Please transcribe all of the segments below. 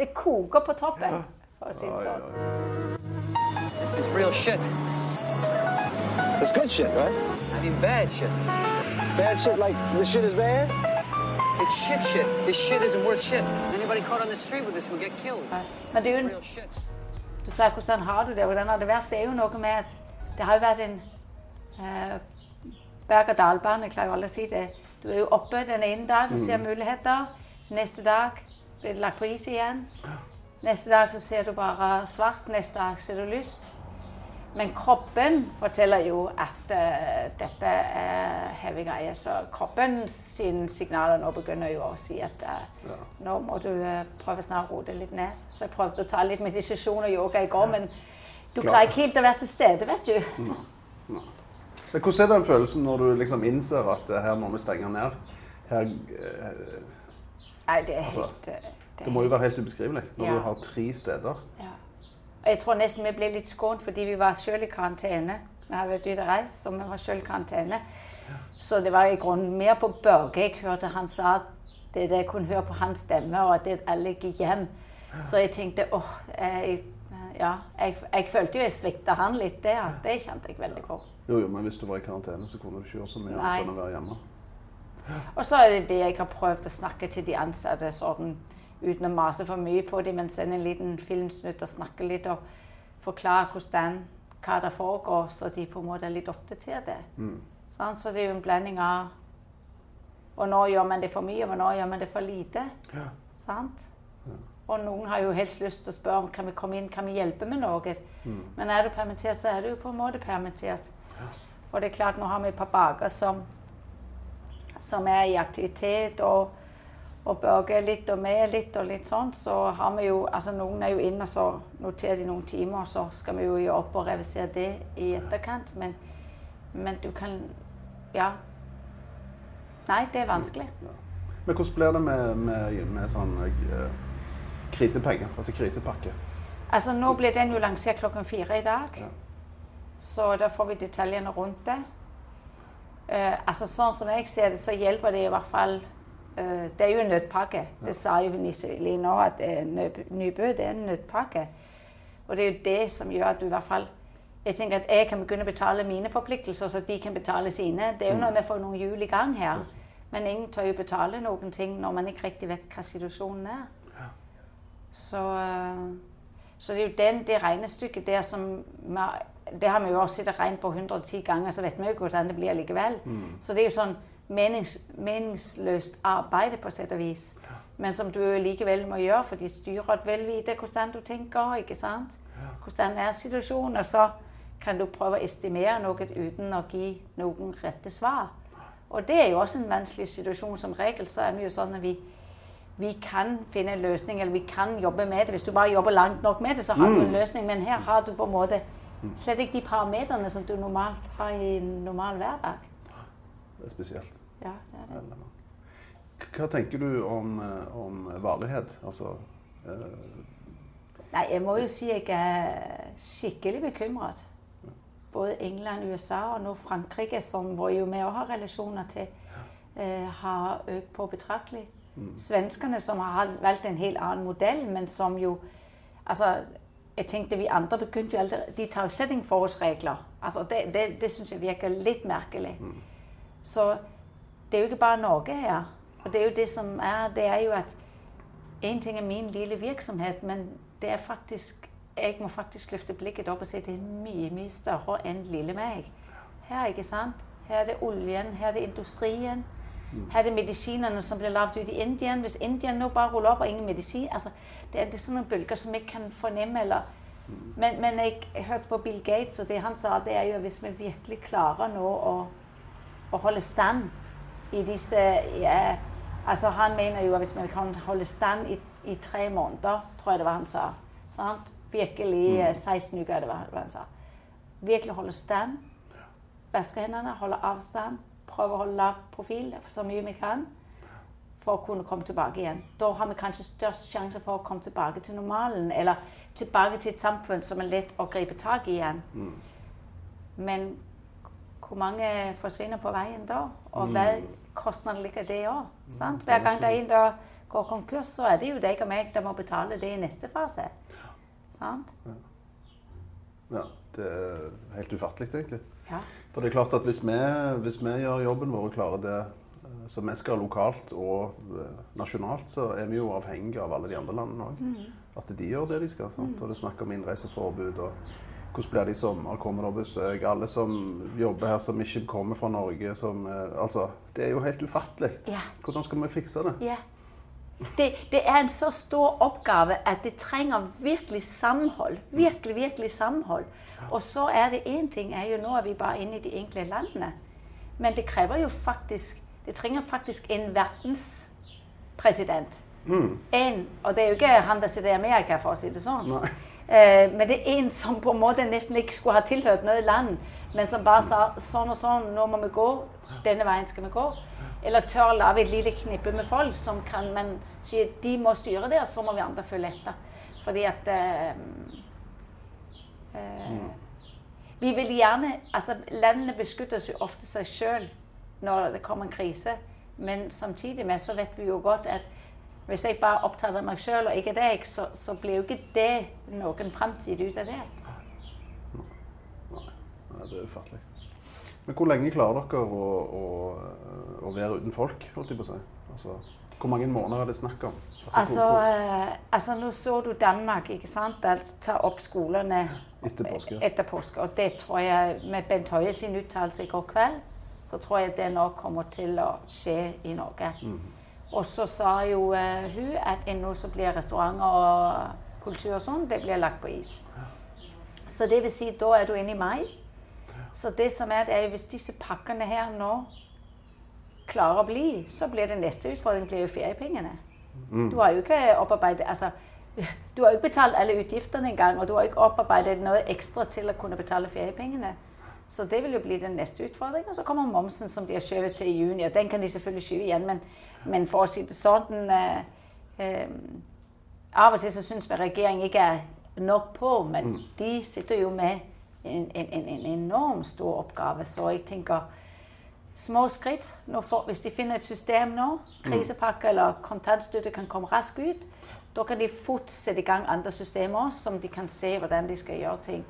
Det koker på toppen, for å si det sånn. This is real shit. It's good shit, right? I mean, bad shit. Bad shit like this shit is bad? It's shit shit. This shit isn't worth shit. Anybody caught on the street with this will get killed. Men det er jo en Du sa hvordan har du det, hvordan har det vært? Det er jo noe med at det har jo vært en eh, berg-og-dal-bane, klarer jo alle å si det. Du er jo oppe den ene dagen, ser muligheter. Neste dag blir det lagt på is igjen. Neste dag så ser du bare svart, neste dag ser du lyst. Men kroppen forteller jo at uh, dette er heavy greier. Så kroppen sine signaler nå begynner jo å si at eh, nå må du uh, prøve snart å roe det litt ned. Så jeg prøvde å ta litt meditasjon og yoga i går, men du klarer ikke helt å være til stede, vet du. Men hvordan er den følelsen når du liksom innser at her må vi stenge ned? Her, Nei, det er Altså, helt eh, det det må jo være helt ubeskrivelig når Ja. du har tre steder. Ja. Og jeg tror nesten vi ble litt skånt fordi vi var selv i karantene. Vi hadde vært ute og reist, så vi var selv i karantene. Så det var i grunnen mer på Børge jeg hørte han sa det, det jeg kunne høre på hans stemme, og at det alle gikk hjem. Så jeg tenkte åh, jeg, ja, jeg, jeg følte jo jeg svikta han litt der. Det kjente jeg veldig godt. Jo, jo, men hvis du var i karantene, så kunne du ikke gjøre så mye annet enn å være hjemme. Og så er det det jeg har prøvd å snakke til de ansatte sånn, uten å mase for mye på dem, men sende en liten filmsnutt og snakke litt og forklare hvordan, hva det foregår, så de på en måte er litt oppdaterte. Sånn, så det er jo en blanding av Og nå gjør man det for mye, og nå gjør man det for lite. Ja. Sant? Og noen har jo helst lyst til å spørre om kan vi komme inn, kan vi hjelpe med noe. Men er du permittert, så er du jo på en måte permittert. Og det er klart, nå har vi et par baker som, som er i aktivitet, og, og Børge litt, og med litt, og litt sånn. Så har vi jo Altså noen er jo inne, og så noterer de noen timer, og så skal vi jo gjøre opp og revisere det i etterkant. Men, men du kan Ja. Nei, det er vanskelig. Men hvordan blir det med, med, med sånn eh, krisepenger, altså krisepakke? Altså Nå ble den jo lansert klokken fire i dag. Ja. Så da får vi detaljene rundt det. Eh, altså Sånn som jeg ser det, så hjelper det i hvert fall uh, Det er jo en nødpakke. Det sa jo Niseli nå, at uh, Nybø det er en nødpakke. Og det er jo det som gjør at du i hvert fall Jeg tenker at jeg kan begynne å betale mine forpliktelser, så de kan betale sine. Det er jo noe med å få noen hjul i gang her. Men ingen tør jo betale noen ting når man ikke riktig vet hva situasjonen er. Så, eh, så det er jo den, det regnestykket der som vi- Det har vi jo også sett og regnet på 110 ganger, så vet vi jo ikke hvordan det blir likevel. Så det er jo sånn menings, meningsløst arbeid på sett og vis. Men som du likevel må gjøre, for de styrer et vite hvordan du tenker. ikke sant? Hvordan er situasjonen? Og så kan du prøve å estimere noe uten å gi noen rette svar. Og det er jo også en vanskelig situasjon. Som regel så er vi jo sånn at vi, vi kan finne en løsning, eller vi kan jobbe med det. Hvis du bare jobber langt nok med det, så har du en løsning. Men her har du på en måte slett ikke de parametrene som du normalt har i en normal hverdag. Det er spesielt. Ja, det er det. Hva tenker du om, eh, om varighet? Altså eh, Nei, jeg må jo si jeg er skikkelig bekymret. Både England, USA og nå Frankrike, som jo vi har relasjoner til, eh, har økt på betraktelig. Svenskene, som har valgt en helt annen modell, men som jo Altså, jeg tenkte vi andre begynte jo allerede De tar jo slett ingen forholdsregler. Altså, det det, det syns jeg virker litt merkelig. Så det er jo ikke bare Norge her. Og det er jo det som er Det er jo at en ting er min lille virksomhet, men det er faktisk Jeg må faktisk løfte blikket opp og si det er mye, mye større enn lille meg. Her, ikke sant? Her er det oljen, her er det industrien. Er det medisinene som blir lagd ut i India. Hvis India nå bare ruller opp og ingen medisin altså, det, er, det er sånne bølger som jeg kan fornemme. eller men, men jeg hørte på Bill Gates, og det han sa, det er jo at hvis vi virkelig klarer nå å, å holde stand i disse ja, Altså Han mener jo at hvis vi kan holde stand i, i tre måneder, tror jeg det var han sa sant? Virkelig mm. 16 uker, er det hva han sa. Virkelig holde stand. Vaske hendene, holde avstand. Prøve å holde lav profil så mye vi kan for å kunne komme tilbake igjen. Da har vi kanskje størst sjanse for å komme tilbake til normalen, eller tilbake til et samfunn som er lett å gripe tak i igjen. Men hvor mange forsvinner på veien da? Og hva kostnader ligger det òg? Hver gang det er en der går konkurs, så er det jo deg og meg som må betale det i neste fase. Sant? Ja, det er helt ufattelig, egentlig. For det er klart at hvis vi, hvis vi gjør jobben vår og klarer det eh, som vi skal lokalt og eh, nasjonalt, så er vi jo avhengige av alle de andre landene òg. At de gjør det de skal. sant? Og det er snakk om innreiseforbud og hvordan blir det i sommer, kommer det besøk? Alle som jobber her som ikke kommer fra Norge, som eh, Altså, det er jo helt ufattelig. Yeah. Hvordan skal vi fikse det? Ja. Det, det er en så stor oppgave at det trenger virkelig samhold. Virkelig, virkelig samhold. Og så er det én ting er jo Nå er vi bare inne i de enkle landene. Men det krever jo faktisk Det trenger faktisk en verdenspresident. En, og det er jo ikke han der sitter i Amerika, for å si det sånn. Eh, men det er en som på en måte nesten ikke skulle ha tilhørt noe land, men som bare sa sånn og sånn, nå må vi gå, denne veien skal vi gå. Eller tør lage et lite knippe med folk som kan men sier de må styre det, så må vi andre følge etter. Fordi at eh, eh, Vi vil gjerne altså Landene beskytter jo ofte seg sjøl når det kommer en krise, men samtidig med så vet vi jo godt at hvis jeg bare opptatt av meg sjøl og ikke deg, så, så blir jo ikke det noen framtid ut av det. Nei, det er ufattelig. Men hvor lenge klarer dere å, å, å være uten folk, holdt jeg på å si? Altså, hvor mange måneder er det snakk om? Altså, hvor, eh, altså nå så du Danmark, ikke sant? Altså, ta opp skolene Etter påske. etter påske. Og det tror jeg, med Bent Høie sin uttalelse i går kveld, så tror jeg det nå kommer til å skje i Norge. Og så sa jo uh, hun at ennå så blir restauranter og kultur og sånn, det blir lagt på is. Så det vil si, da er du inne i mai. Så det som er, det er jo hvis disse pakkene her nå klarer å bli, så blir det neste utfordring blir jo feriepengene. Du har jo ikke opparbeidet altså, du har jo ikke betalt alle utgiftene engang, og du har ikke opparbeidet noe ekstra til å kunne betale feriepengene. Så det vil jo bli den neste utfordringen. Og så kommer momsen som de har skjøvet til i juni, og den kan de selvfølgelig skyve igjen, men, men for å si det sånn eh, eh, Av og til så syns vi regjeringen ikke er nok på, men de sitter jo med en, en, en, enormt enorm stor oppgave. Så jeg tenker små skritt. Får, hvis de finner et system nå, krisepakke eller kontantstøtte kan komme raskt ut, da kan de fort sette i gang andre systemer som de kan se hvordan de skal gjøre ting.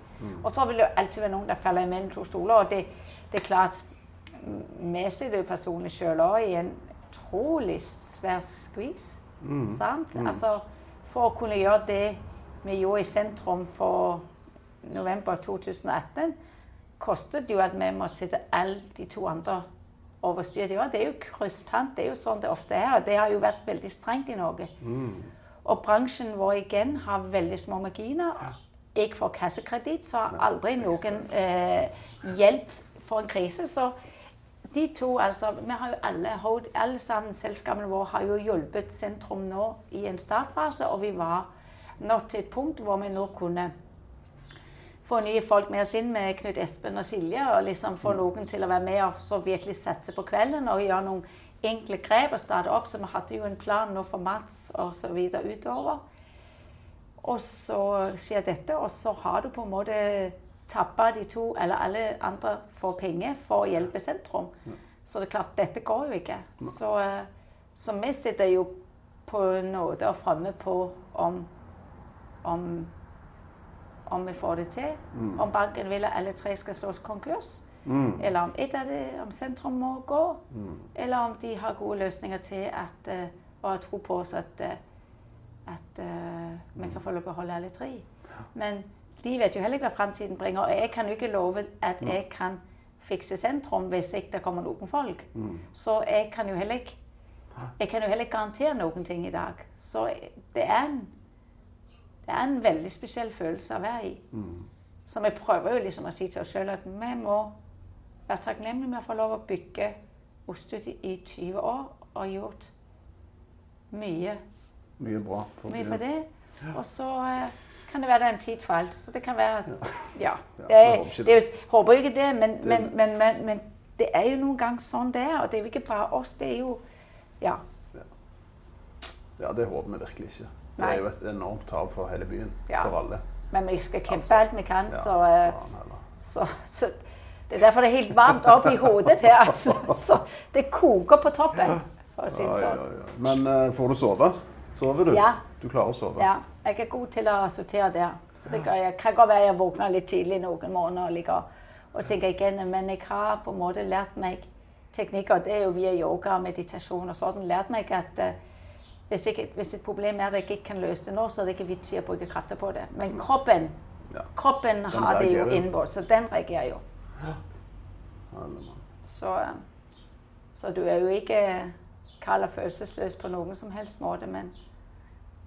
Og så vil det alltid være noen der faller imellom to stoler. Og det, det er klart mm, Vi sitter jo personlig sjøl òg i en utrolig svær skvis. Sant? Altså, for å kunne gjøre det vi gjorde i sentrum for november 2018, kostet jo at vi måtte sitte alle de to andre over styr. Det det er jo krysspant, det er jo sånn det ofte er. Og det har jo vært veldig strengt i Norge. Og bransjen vår igjen har veldig små marginer. Jeg får kassekreditt, så har aldri noen eh, hjelp for en krise. Så de to, altså Vi har jo alle, alle sammen, selskapene våre har jo hjulpet sentrum nå i en startfase, og vi var nå til et punkt hvor vi nå kunne få nye folk med oss inn med Knut Espen og Silje, og liksom få noen til å være med og så virkelig satse på kvelden og gjøre noen enkle grep og starte opp. Så vi hadde jo en plan nå for Mats og så videre utover. Og så skjer dette, og så har du på en måte tappa de to, eller alle andre får penger for å hjelpe sentrum. Så det er klart, dette går jo ikke. Så, eh, så vi sitter jo på nåde og fremme på om, om om vi får det til. Om banken vil at alle tre skal slås konkurs. Eller om ett av det, om sentrum må gå. Eller om de har gode løsninger til at, eh, og har tro på oss at, eh, at vi kan få lov til å beholde alle tre. Men de vet jo heller ikke hva framtiden bringer. Og jeg kan jo ikke love at jeg kan fikse sentrum hvis ikke det kommer noen folk. Så jeg kan jo heller ikke jeg kan jo heller ikke garantere noen ting i dag. Så det er en det er en veldig spesiell følelse å være i. Så vi prøver jo liksom å si til oss sjøl at vi må være takknemlige med å få lov å bygge Ostut i- i 20 år og gjort mye, Mye bra. For mye for det. Og så eh, kan det være det er en tid for alt. Så det kan være Ja. Det er, det er, håper jo ikke det, men, men, men, men, men det er jo noen gang sånn det er. Og det er jo ikke bare oss. Det er jo Ja. Ja, det håper vi virkelig ikke. Det Nei. er jo et enormt tap for hele byen. Ja. For alle. Men vi skal kjempe Altså, alt vi kan, Ja, så eh. Så, så det er derfor det er helt varmt opp i hodet her. Altså. Så det koker på toppen, for å si det sånn. ja. Men uh, får du sove? Sover du? Ja. Du klarer å sove? Ja, jeg er god til å sortere der. Så det gør jeg. Kan godt være jeg våkner litt tidlig noen måneder og ligger og tenker igjen, men jeg har på en måte lært meg teknikker. Det er jo via yoga og meditasjon og sånn. Lært meg at eh, hvis, ikke, hvis et problem er at jeg ikke kan løse det nå, så er det ikke vits i å bruke krefter på det. Men kroppen, Ja. kroppen har det jo jo. så den reagerer jo. Ja, Så, eh, så du er jo ikke kald og følelsesløs på noen som helst måte, men,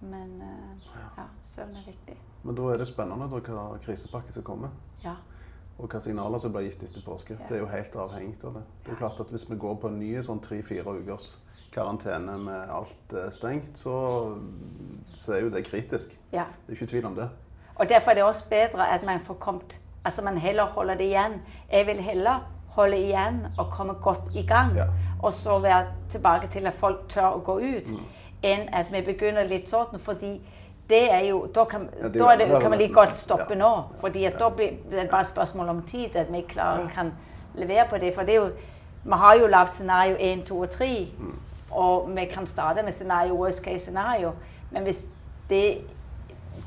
men eh, ja, søvn er viktig. Men da er det spennende da, hva krisepakke som kommer. Ja. Og hva signaler som blir gitt etter påske. Det er jo helt avhengig av det. Det er klart at Hvis vi går på en ny sånn tre-fire ukers karantene med alt eh, stengt, så, så er jo det kritisk. ja. Det er ikke tvil om det. Og derfor er det også bedre at man får kommet Altså man heller holder det igjen. Jeg vil heller holde igjen og komme godt i gang. Ja. Og så være tilbake til at folk tør å gå ut, Mm. enn at vi begynner litt sånn. Fordi det er jo Da kan, Ja, det da det, kan man like godt stoppe Ja. nå. fordi da blir det bare spørsmål om tid at vi klarer, kan levere på det. For det er jo Vi har jo lavt scenario 1, 2 og 3. Mm. Og vi kan starte med scenario worst case scenario. Men hvis det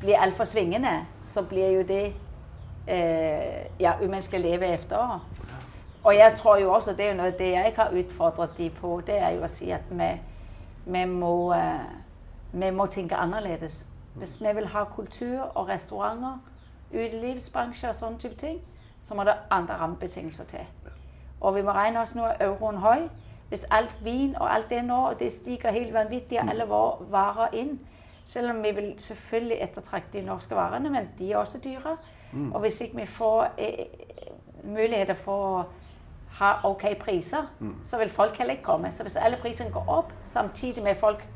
blir altfor svingende, så blir jo det eh, ja, umenneskelig å leve etter. Og jeg tror jo også, det er jo noe det jeg har utfordret de på, det er jo å si at vi, vi, må, eh, vi må tenke annerledes. Hvis vi vil ha kultur og restauranter, utelivsbransje og sånne type ting, så må det andre rammebetingelser til. Og vi må regne oss nå er euroen høy. Hvis alt vin og alt det nå, det stiger helt vanvittig, og alle våre varer inn. Selv om vi vil selvfølgelig ettertrakte de norske varene, men de er også dyre. Og hvis ikke vi får eh, muligheter for å ha ok priser, så vil folk heller ikke komme. Så hvis alle prisene går opp, samtidig med folk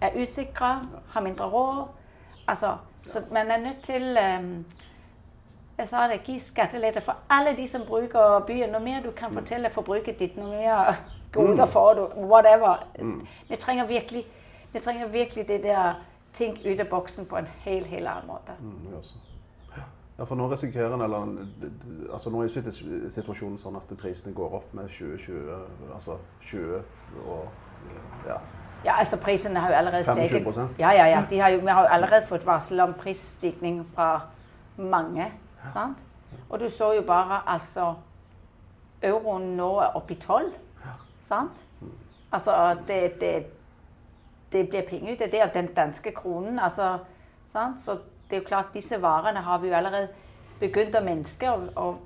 er usikre, har mindre råd altså, Så man er nødt til um, jeg sa det, gi skattelette for alle de som bruker byen. Noe mer du kan fortelle forbruket ditt, noe mer goder får du. Whatever. Vi trenger virkelig, vi trenger virkelig det der ting ut av boksen på en helt, helt annen måte. Mm, ja. Ja, for nå risikerer en, eller altså Nå er jo situ- situasjonen sånn at prisene går opp med 20-20 Altså 20 og ja. Ja, altså Prisene har jo allerede 25%. steget. Ja, ja, ja. De har jo, vi har jo allerede fått varsel om prisstigning fra mange. sant? Og du så jo bare altså Euroen nå er oppe i 12. Sant? Altså, det, det, det blir penger ut av det. Og den danske kronen, altså sant? Så det er jo klart, disse varene har vi jo allerede begynt å minske. Og, og,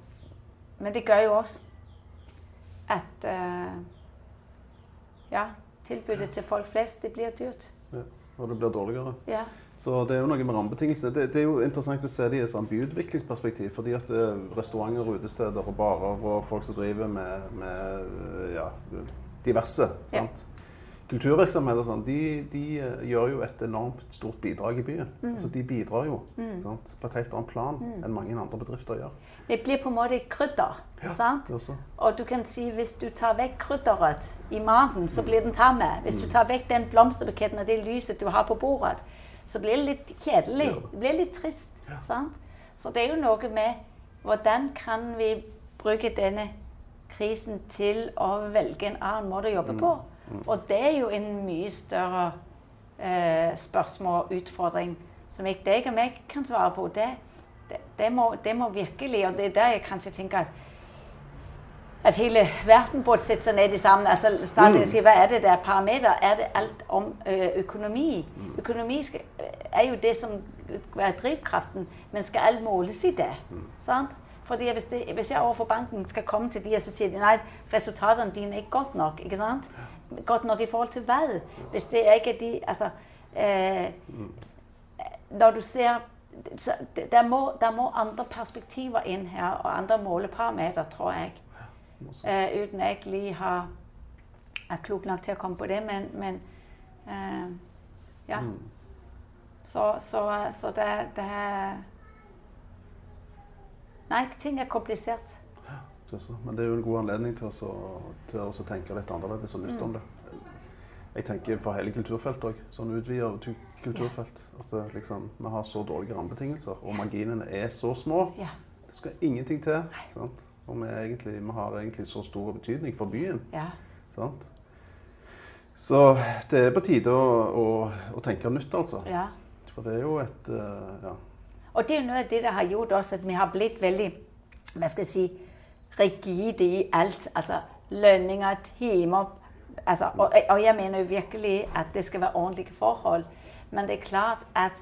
men det gjør jo også at uh, ja, tilbudet til folk flest, det blir dyrt. ja. Og det blir dårligere. Ja. Så det er jo noe med rammebetingelser. Det, det er jo interessant å se det i et sånn byutviklingsperspektiv. Fordi at er restauranter, utesteder og barer og folk som driver med, med ja, diverse. Sant? Kulturvirksomheter sånn, de, de eh, gjør jo et enormt stort bidrag i byen. Mm. Altså, de bidrar jo sant? på et helt annet plan enn mange andre bedrifter gjør. Det blir på en måte krydder. sant? Og du kan si hvis du tar vekk krydderet i maten, så blir den tam. Hvis du tar vekk den blomsterbuketten og det lyset du har på bordet, så blir det litt kjedelig. Ja. Det blir litt trist. sant? Så det er jo noe med hvordan kan vi bruke denne krisen til å velge en annen måte å jobbe på. Og det er jo en mye større eh, spørsmål og utfordring som ikke deg og meg kan svare på. Det, det, det, må, det må virkelig, og det er der jeg kanskje tenker at at hele verden burde sette seg ned i sammen. Altså stadig og si hva er det der parameter? Er det alt om ø, økonomi? Økonomi skal, er jo det som er drivkraften, men skal alt måles i det? Sant? Fordi hvis, det, hvis jeg overfor banken skal komme til de og så sier de, nei, resultatene dine er ikke godt nok. ikke sant? Godt nok i forhold til hva? Hvis det er ikke de altså, eh, Når du ser så der, må, der må andre perspektiver inn her, og andre måleparametere, tror jeg. Eh, uten jeg lige har, er klok nok til å komme på det, men, men eh, ja. Så, så, så det, det er Nei, ting er komplisert. Så. Men det er jo en god anledning til å, så- til å tenke litt annerledes og nytt om det. Jeg tenker for hele kulturfeltet òg. Sånn utvidet tu- kulturfelt. At det, liksom, vi har så dårlige rammebetingelser, og marginene er så små. Det skal ingenting til. Sant? Og vi, egentlig, vi har egentlig så stor betydning for byen. Sant? Så det er på tide å, å, å tenke nytt, altså. Ja. For det er jo et uh, ja. Og det er jo noe av det det har gjort også at vi har blitt veldig hva skal jeg si, rigide i alt. Altså lønninger, timer altså, og, og jeg mener jo virkelig at det skal være ordentlige forhold. Men det er klart at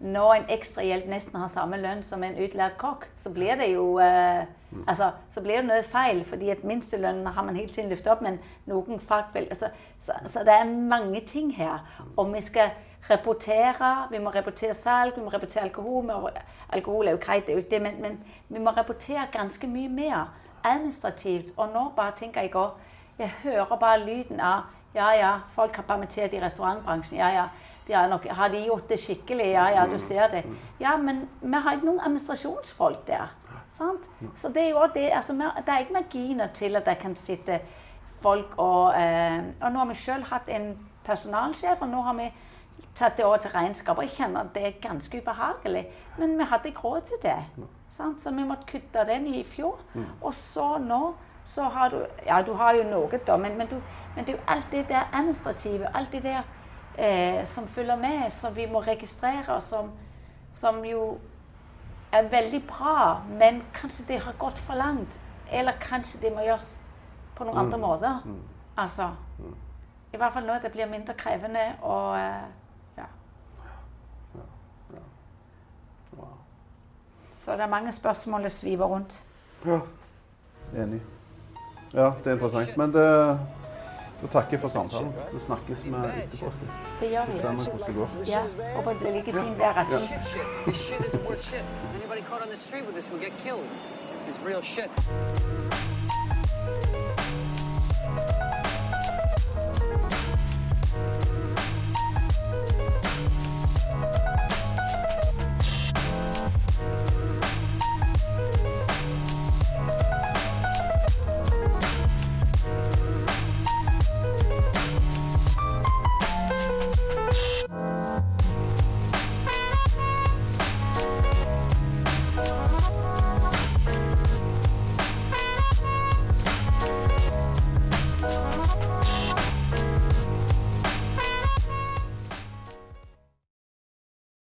når en ekstrahjelp nesten har samme lønn som en utlært kokk, så blir det jo eh, altså, så blir det noe feil. fordi at minstelønnen har man hele tiden løftet opp, men noen fagfelt altså, så, så det er mange ting her. Og vi skal rapportere, vi må rapportere salg, vi må rapportere alkohol. Må, alkohol er jo greit, det er jo ikke det, men, men vi må rapportere ganske mye mer administrativt. Og nå bare tenker jeg òg Jeg hører bare lyden av Ja, ja, folk har permittert i restaurantbransjen. Ja, ja. De har, nok, har de gjort det skikkelig? Ja, ja, du ser det. Ja, men vi har ikke noen administrasjonsfolk der. Sant? Så det er jo det altså, Det er ikke marginer til at det kan sitte folk og eh, Og nå har vi sjøl hatt en personalsjef, og nå har vi tatt det over til regnskap. Og jeg kjenner at det er ganske ubehagelig. Men vi hadde ikke råd til det. Sant? Så vi måtte kutte den i fjor. Og så nå så har du Ja, du har jo noe, da, men, men, du, men det er jo alt det der administrative, alt det der eh, som følger med, som vi må registrere, som, som jo er veldig bra, men kanskje det har gått for langt. Eller kanskje det må gjøres på noen andre måter. Altså I hvert fall nå at det blir mindre krevende og eh, ja. Wow. Så det er mange spørsmål det sviver rundt. Ja. Enig. Ja, det er interessant. Men det Da takker jeg for samtalen. Så snakkes vi etterpå. Det gjør Så ser vi. hvordan det går. Ja, Håper det blir like fint vær resten. Shit,